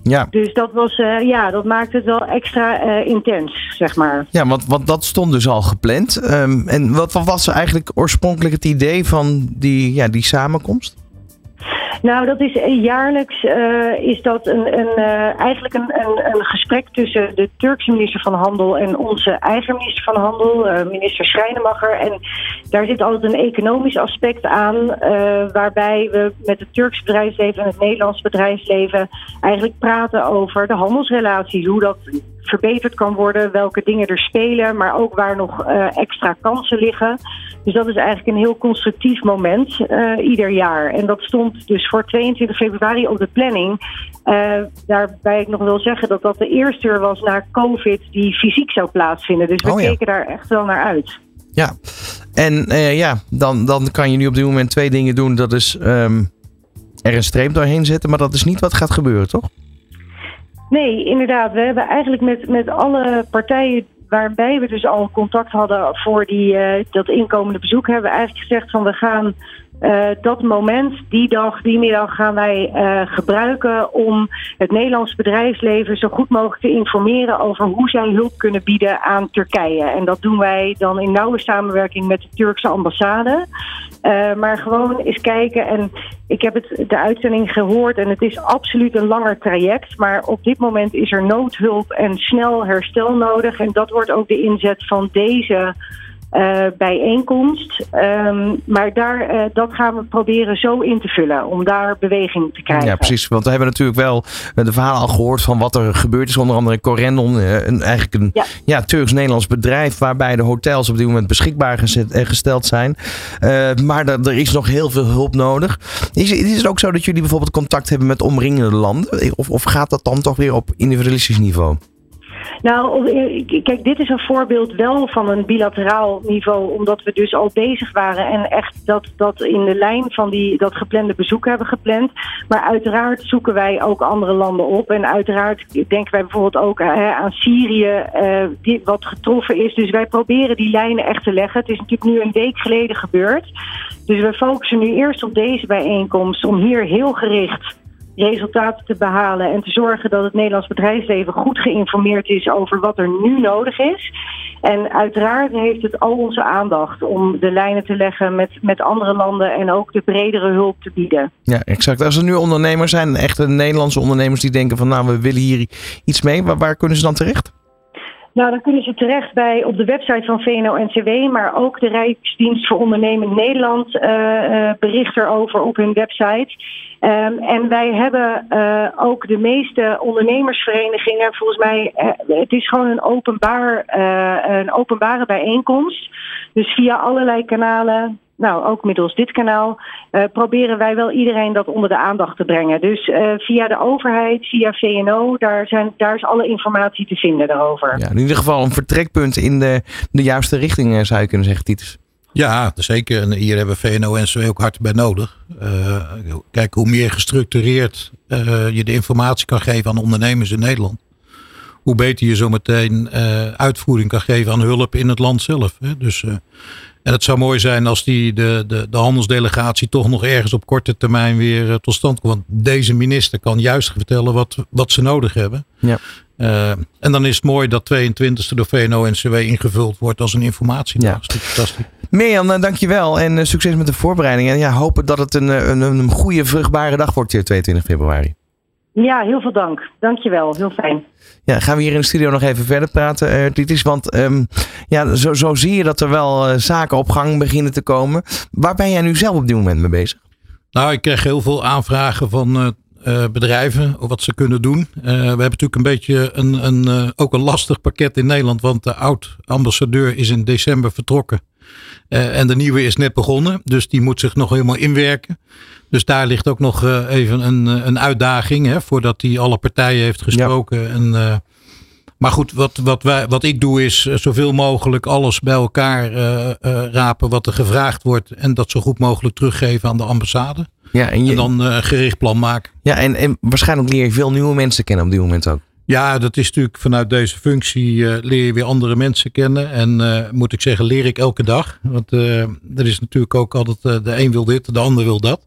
Ja. Dus dat, was, uh, ja, dat maakte het wel extra uh, intens, zeg maar. Ja, want, want dat stond dus al gepland. Um, en wat, wat was eigenlijk oorspronkelijk het idee van die, ja, die samenkomst? Nou, dat is uh, jaarlijks uh, is dat een, een, uh, eigenlijk een, een, gesprek tussen de Turkse minister van Handel en onze eigen minister van Handel, minister Schrijnemacher. En daar zit altijd een economisch aspect aan, waarbij we met het Turkse bedrijfsleven en het Nederlandse bedrijfsleven eigenlijk praten over de handelsrelaties, hoe dat verbeterd kan worden, welke dingen er spelen, maar ook waar nog uh, extra kansen liggen. Dus dat is eigenlijk een heel constructief moment uh, ieder jaar. En dat stond dus voor 22 februari op de planning. Uh, daarbij ik nog wil zeggen dat dat de eerste uur was na COVID die fysiek zou plaatsvinden. Dus we oh, ja. keken daar echt wel naar uit. Ja, en ja, dan, dan kan je nu op dit moment twee dingen doen. Dat is um, er een streep doorheen zetten, maar dat is niet wat gaat gebeuren, toch? Nee, inderdaad. We hebben eigenlijk met, met alle partijen waarbij we dus al contact hadden voor die, uh, dat inkomende bezoek, hebben we eigenlijk gezegd van we gaan uh, dat moment, die dag, die middag gaan wij uh, gebruiken om het Nederlands bedrijfsleven zo goed mogelijk te informeren over hoe zij hulp kunnen bieden aan Turkije. En dat doen wij dan in nauwe samenwerking met de Turkse ambassade. Uh, maar gewoon eens kijken. En ik heb het, de uitzending gehoord en het is absoluut een langer traject. Maar op dit moment is er noodhulp en snel herstel nodig. En dat wordt ook de inzet van deze uh, bijeenkomst. Um, maar daar, uh, dat gaan we proberen zo in te vullen om daar beweging te krijgen. Ja, precies. Want we hebben natuurlijk wel de verhalen al gehoord van wat er gebeurd is. Onder andere Corendon, een, eigenlijk een ja. ja Turks-Nederlands bedrijf waarbij de hotels op dit moment beschikbaar gezet, gesteld zijn. Uh, maar er, er is nog heel veel hulp nodig. Is, is het ook zo dat jullie bijvoorbeeld contact hebben met omringende landen? Of, of gaat dat dan toch weer op individualistisch niveau? Nou, kijk, dit is een voorbeeld wel van een bilateraal niveau, omdat we dus al bezig waren en echt dat, dat in de lijn van die, dat geplande bezoek hebben gepland. Maar uiteraard zoeken wij ook andere landen op. En uiteraard denken wij bijvoorbeeld ook hè, aan Syrië, uh, die, wat getroffen is. Dus wij proberen die lijnen echt te leggen. Het is natuurlijk nu een week geleden gebeurd. Dus we focussen nu eerst op deze bijeenkomst om hier heel gericht resultaten te behalen en te zorgen dat het Nederlands bedrijfsleven goed geïnformeerd is over wat er nu nodig is. En uiteraard heeft het al onze aandacht om de lijnen te leggen met, met andere landen en ook de bredere hulp te bieden. Ja, exact. Als er nu ondernemers zijn, echte Nederlandse ondernemers die denken van nou we willen hier iets mee, waar, waar kunnen ze dan terecht? Nou, dan kunnen ze terecht bij op de website van VNO-NCW, maar ook de Rijksdienst voor Ondernemend Nederland uh, bericht erover op hun website. Um, en wij hebben uh, ook de meeste ondernemersverenigingen, volgens mij, uh, het is gewoon een, openbaar, een openbare bijeenkomst. Dus via allerlei kanalen, nou ook middels dit kanaal, proberen wij wel iedereen dat onder de aandacht te brengen. Dus via de overheid, via VNO, daar, zijn, daar is alle informatie te vinden daarover. Ja, in ieder geval een vertrekpunt in de, de juiste richting, zou je kunnen zeggen, Titus. Ja, zeker. En hier hebben VNO en NCW ook hard bij nodig. Uh, kijk, hoe meer gestructureerd uh, je de informatie kan geven aan ondernemers in Nederland. Hoe beter je zometeen uh, uitvoering kan geven aan hulp in het land zelf. Hè? Dus, en het zou mooi zijn als die, de, de, de handelsdelegatie toch nog ergens op korte termijn weer tot stand komt. Want deze minister kan juist vertellen wat, wat ze nodig hebben. Ja. Uh, en dan is het mooi dat 22e door VNO-NCW ingevuld wordt als een informatiedag. Ja. Dat is fantastisch. Mirjam, dankjewel en succes met de voorbereiding. En ja, hopen dat het een, een, een goede, vruchtbare dag wordt, 22 februari. Ja, heel veel dank. Dankjewel. Heel fijn. Ja, gaan we hier in de studio nog even verder praten, uh, dit is, Want um, ja, zo, zo zie je dat er wel uh, zaken op gang beginnen te komen. Waar ben jij nu zelf op dit moment mee bezig? Nou, ik krijg heel veel aanvragen van uh, bedrijven, wat ze kunnen doen. Uh, we hebben natuurlijk een beetje een, een, uh, ook een lastig pakket in Nederland, want de oud-ambassadeur is in december vertrokken. En de nieuwe is net begonnen, dus die moet zich nog helemaal inwerken. Dus daar ligt ook nog even een, een uitdaging, hè, voordat hij alle partijen heeft gesproken. Ja. En Maar goed, wat, wat, wij, wat ik doe is zoveel mogelijk alles bij elkaar rapen wat er gevraagd wordt. En dat zo goed mogelijk teruggeven aan de ambassade. Ja, en, je, en dan een gericht plan maken. Ja, en, en waarschijnlijk leer je veel nieuwe mensen kennen op dit moment ook. Ja, dat is natuurlijk vanuit deze functie uh, leer je weer andere mensen kennen. En uh, moet ik zeggen, leer ik elke dag. Want uh, er is natuurlijk ook altijd, de een wil dit, de ander wil dat.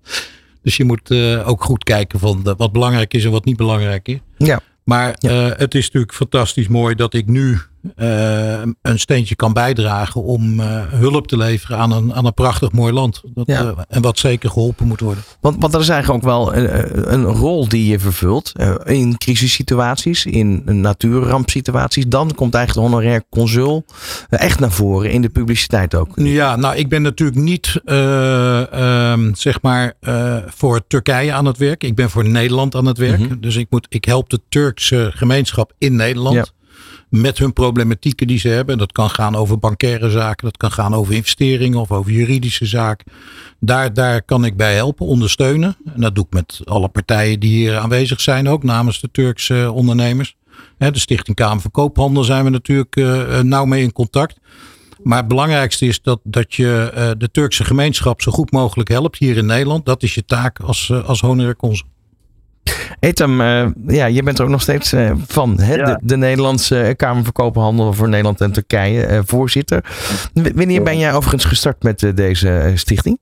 Dus je moet ook goed kijken van wat belangrijk is en wat niet belangrijk is. Ja. Maar ja. het is natuurlijk fantastisch mooi dat ik nu uh, een steentje kan bijdragen om uh, hulp te leveren aan een, aan een prachtig mooi land. Dat, ja. uh, en wat zeker geholpen moet worden. Want, want er is eigenlijk ook wel een, een rol die je vervult in crisissituaties, in natuurrampsituaties. Dan komt eigenlijk de honorair consul echt naar voren in de publiciteit ook. Ja, nou ik ben natuurlijk niet ehm, zeg maar voor Turkije aan het werk. Ik ben voor Nederland aan het werk. -hmm. Dus ik, moet, ik help de Turkse gemeenschap in Nederland. Ja met hun problematieken die ze hebben. Dat kan gaan over bankaire zaken, dat kan gaan over investeringen of over juridische zaken. Daar, daar kan ik bij helpen, ondersteunen. En dat doe ik met alle partijen die hier aanwezig zijn, ook namens de Turkse ondernemers. De Stichting Kamer van Koophandel zijn we natuurlijk uh, nauw mee in contact. Maar het belangrijkste is dat, dat je de Turkse gemeenschap zo goed mogelijk helpt hier in Nederland. Dat is je taak als, als honorair consul. Etam, uh, ja, je bent er ook nog steeds uh, van hè? Ja. De, de, Nederlandse Kamer van Koophandel voor Nederland en Turkije, uh, voorzitter. W wanneer ben jij overigens gestart met deze stichting?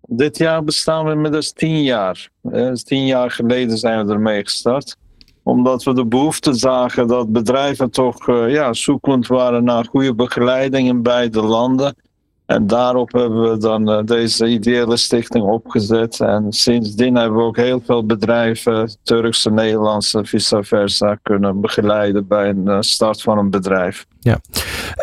Dit jaar bestaan we inmiddels tien jaar. Dus tien jaar geleden zijn we ermee gestart. Omdat we de behoefte zagen dat bedrijven toch ja, zoekend waren naar goede begeleiding in beide landen. En daarop hebben we dan uh, deze ideale stichting opgezet. En sindsdien hebben we ook heel veel bedrijven, Turkse, Nederlandse, vice versa, kunnen begeleiden bij een uh, start van een bedrijf. Ja.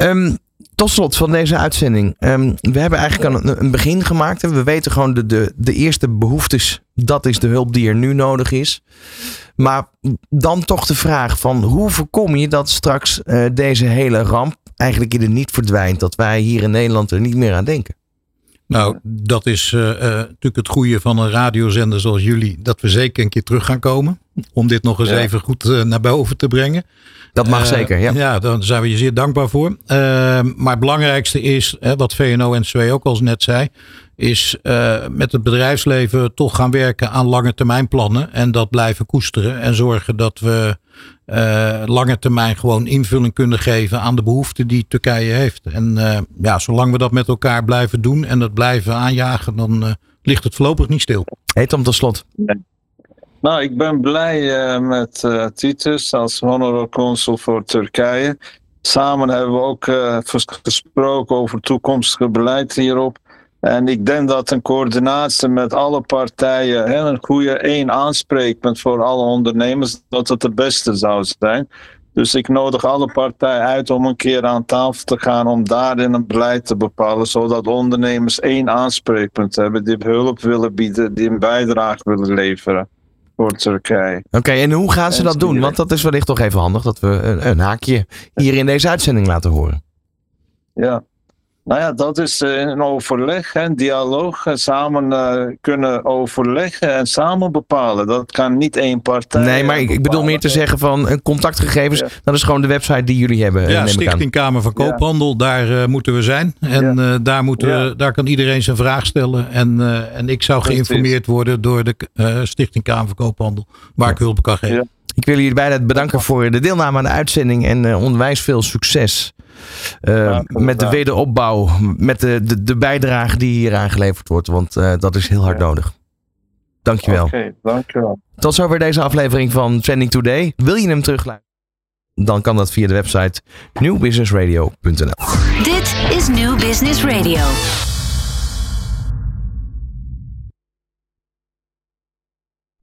Um, tot slot van deze uitzending. Um, we hebben eigenlijk een, een begin gemaakt. We weten gewoon de, de, de eerste behoeftes. Dat is de hulp die er nu nodig is. Maar dan toch de vraag van hoe voorkom je dat straks uh, deze hele ramp eigenlijk in het niet verdwijnt. Dat wij hier in Nederland er niet meer aan denken. Nou, dat is uh, uh, natuurlijk het goede van een radiozender zoals jullie. Dat we zeker een keer terug gaan komen. Om dit nog eens ja. even goed uh, naar boven te brengen. Dat mag zeker, ja. Ja, daar zijn we je zeer dankbaar voor. maar het belangrijkste is, wat VNO-NCW ook al net zei is met het bedrijfsleven toch gaan werken aan lange termijn plannen. En dat blijven koesteren. En zorgen dat we uh, lange termijn gewoon invulling kunnen geven aan de behoeften die Turkije heeft. En uh, ja, zolang we dat met elkaar blijven doen en dat blijven aanjagen, dan ligt het voorlopig niet stil. Heet om tot slot. Nou, ik ben blij met Titus als honorary consul voor Turkije. Samen hebben we ook gesproken over toekomstige beleid hierop. En ik denk dat een coördinatie met alle partijen, hè, een goede één aanspreekpunt voor alle ondernemers, dat het het beste zou zijn. Dus ik nodig alle partijen uit om een keer aan tafel te gaan om daarin een beleid te bepalen, zodat ondernemers één aanspreekpunt hebben die hulp willen bieden, die een bijdrage willen leveren voor Turkije. Oké, okay, en hoe gaan ze dat doen? Want dat is wellicht toch even handig dat we een, een haakje hier in deze uitzending laten horen. Ja. Nou ja, dat is eh, een overleg, een dialoog. Samen uh, kunnen overleggen en samen bepalen. Dat kan niet één partij. Nee, maar ik, ik bedoel meer te zeggen van een contactgegevens. Ja. Dat is gewoon de website die jullie hebben. Ja, Stichting Kamer van Koophandel, ja. daar uh, moeten we zijn. En ja. daar, moeten we, daar kan iedereen zijn vraag stellen. En, en ik zou geïnformeerd worden door de Stichting Kamer van Koophandel. Waar ik hulp kan geven. Ik wil jullie beiden bedanken voor de deelname aan de uitzending. En onwijs veel succes. Uh, ja, met de wederopbouw, met de, de, de bijdrage die hier aangeleverd wordt. Want uh, dat is heel hard nodig. Dankjewel. Oké, okay, dankjewel. Tot zover deze aflevering van Trending Today. Wil je hem terugluisteren? Dan kan dat via de website newbusinessradio.nl. Dit is New Business Radio.